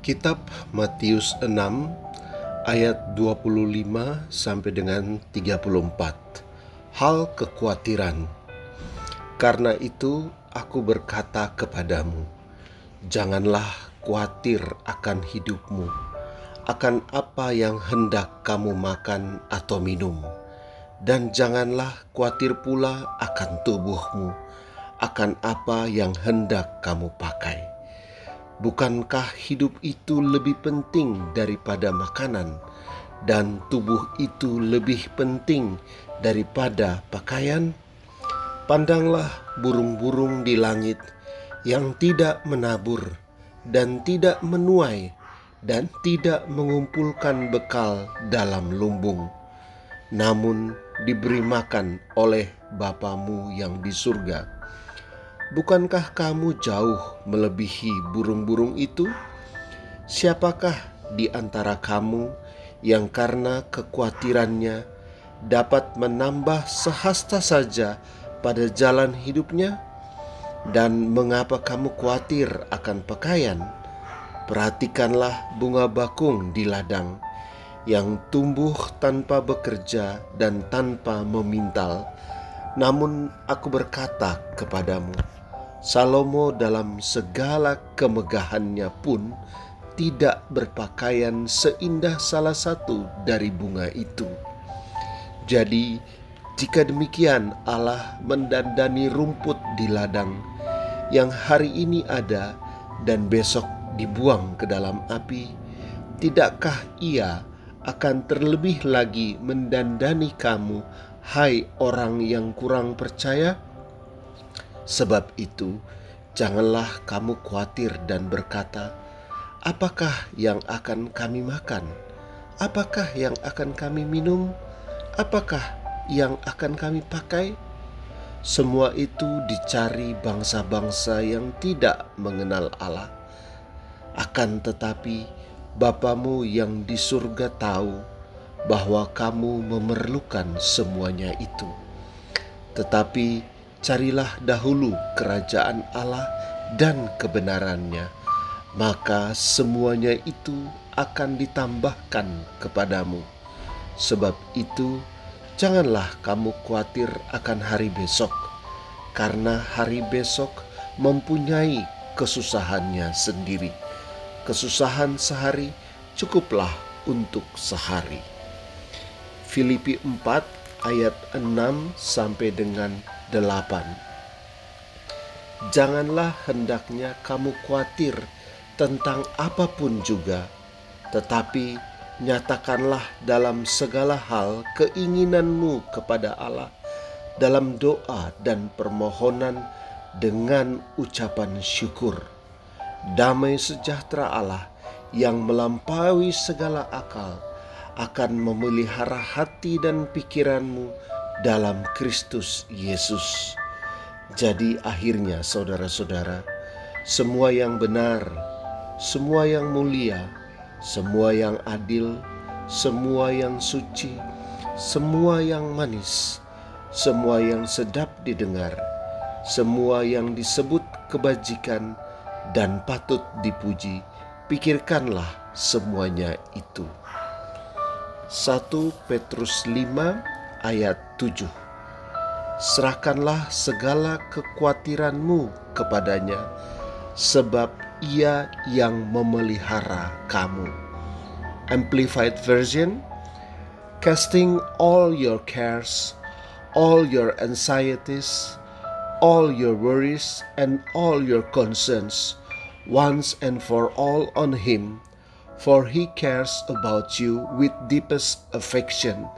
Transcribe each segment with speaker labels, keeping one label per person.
Speaker 1: Kitab Matius 6 ayat 25 sampai dengan 34. Hal kekhawatiran. Karena itu aku berkata kepadamu, janganlah khawatir akan hidupmu, akan apa yang hendak kamu makan atau minum, dan janganlah khawatir pula akan tubuhmu, akan apa yang hendak kamu pakai Bukankah hidup itu lebih penting daripada makanan, dan tubuh itu lebih penting daripada pakaian? Pandanglah burung-burung di langit yang tidak menabur dan tidak menuai dan tidak mengumpulkan bekal dalam lumbung, namun diberi makan oleh Bapamu yang di surga Bukankah kamu jauh melebihi burung-burung itu? Siapakah di antara kamu yang karena kekhawatirannya dapat menambah sehasta saja pada jalan hidupnya? Dan mengapa kamu khawatir akan pakaian? Perhatikanlah bunga bakung di ladang yang tumbuh tanpa bekerja dan tanpa memintal. Namun aku berkata kepadamu, Salomo dalam segala kemegahannya pun tidak berpakaian seindah salah satu dari bunga itu. Jadi, jika demikian Allah mendandani rumput di ladang yang hari ini ada dan besok dibuang ke dalam api, tidakkah Ia akan terlebih lagi mendandani kamu, hai orang yang kurang percaya? Sebab itu, janganlah kamu khawatir dan berkata, "Apakah yang akan kami makan? Apakah yang akan kami minum? Apakah yang akan kami pakai?" Semua itu dicari bangsa-bangsa yang tidak mengenal Allah. Akan tetapi, Bapamu yang di surga tahu bahwa kamu memerlukan semuanya itu. Tetapi carilah dahulu kerajaan Allah dan kebenarannya, maka semuanya itu akan ditambahkan kepadamu. Sebab itu, janganlah kamu khawatir akan hari besok, karena hari besok mempunyai kesusahannya sendiri. Kesusahan sehari cukuplah untuk sehari. Filipi 4 ayat 6 sampai dengan 8. Janganlah hendaknya kamu khawatir tentang apa pun juga, tetapi nyatakanlah dalam segala hal keinginanmu kepada Allah dalam doa dan permohonan dengan ucapan syukur. Damai sejahtera Allah yang melampaui segala akal akan memelihara hati dan pikiranmu dalam Kristus Yesus. Jadi, akhirnya, saudara-saudara, semua yang benar, semua yang mulia, semua yang adil, semua yang suci, semua yang manis, semua yang sedap didengar, semua yang disebut kebajikan dan patut dipuji, pikirkanlah semuanya itu. 1 Petrus 5 ayat 7. Serahkanlah segala kekhawatiranmu kepadanya, sebab ia yang memelihara kamu. Amplified Version Casting all your cares, all your anxieties, all your worries, and all your concerns once and for all on Him, for He cares about you with deepest affection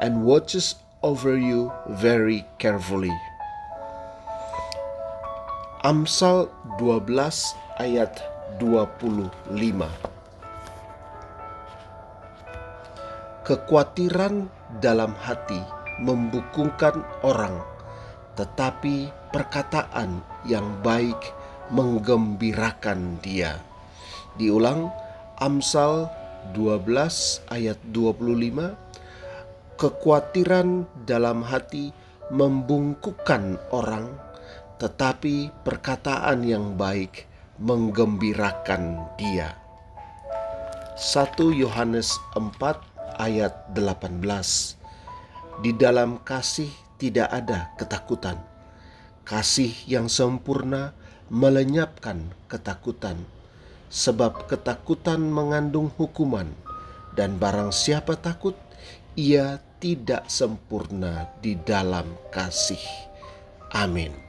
Speaker 1: and watches over you very carefully. Amsal 12 ayat 25 Kekhawatiran dalam hati membukungkan orang, tetapi perkataan yang baik menggembirakan dia. Diulang Amsal 12 ayat 25 Kekhawatiran dalam hati membungkukkan orang, tetapi perkataan yang baik menggembirakan dia. 1 Yohanes 4 ayat 18 Di dalam kasih tidak ada ketakutan. Kasih yang sempurna melenyapkan ketakutan, sebab ketakutan mengandung hukuman, dan barang siapa takut, ia tidak sempurna di dalam kasih. Amin.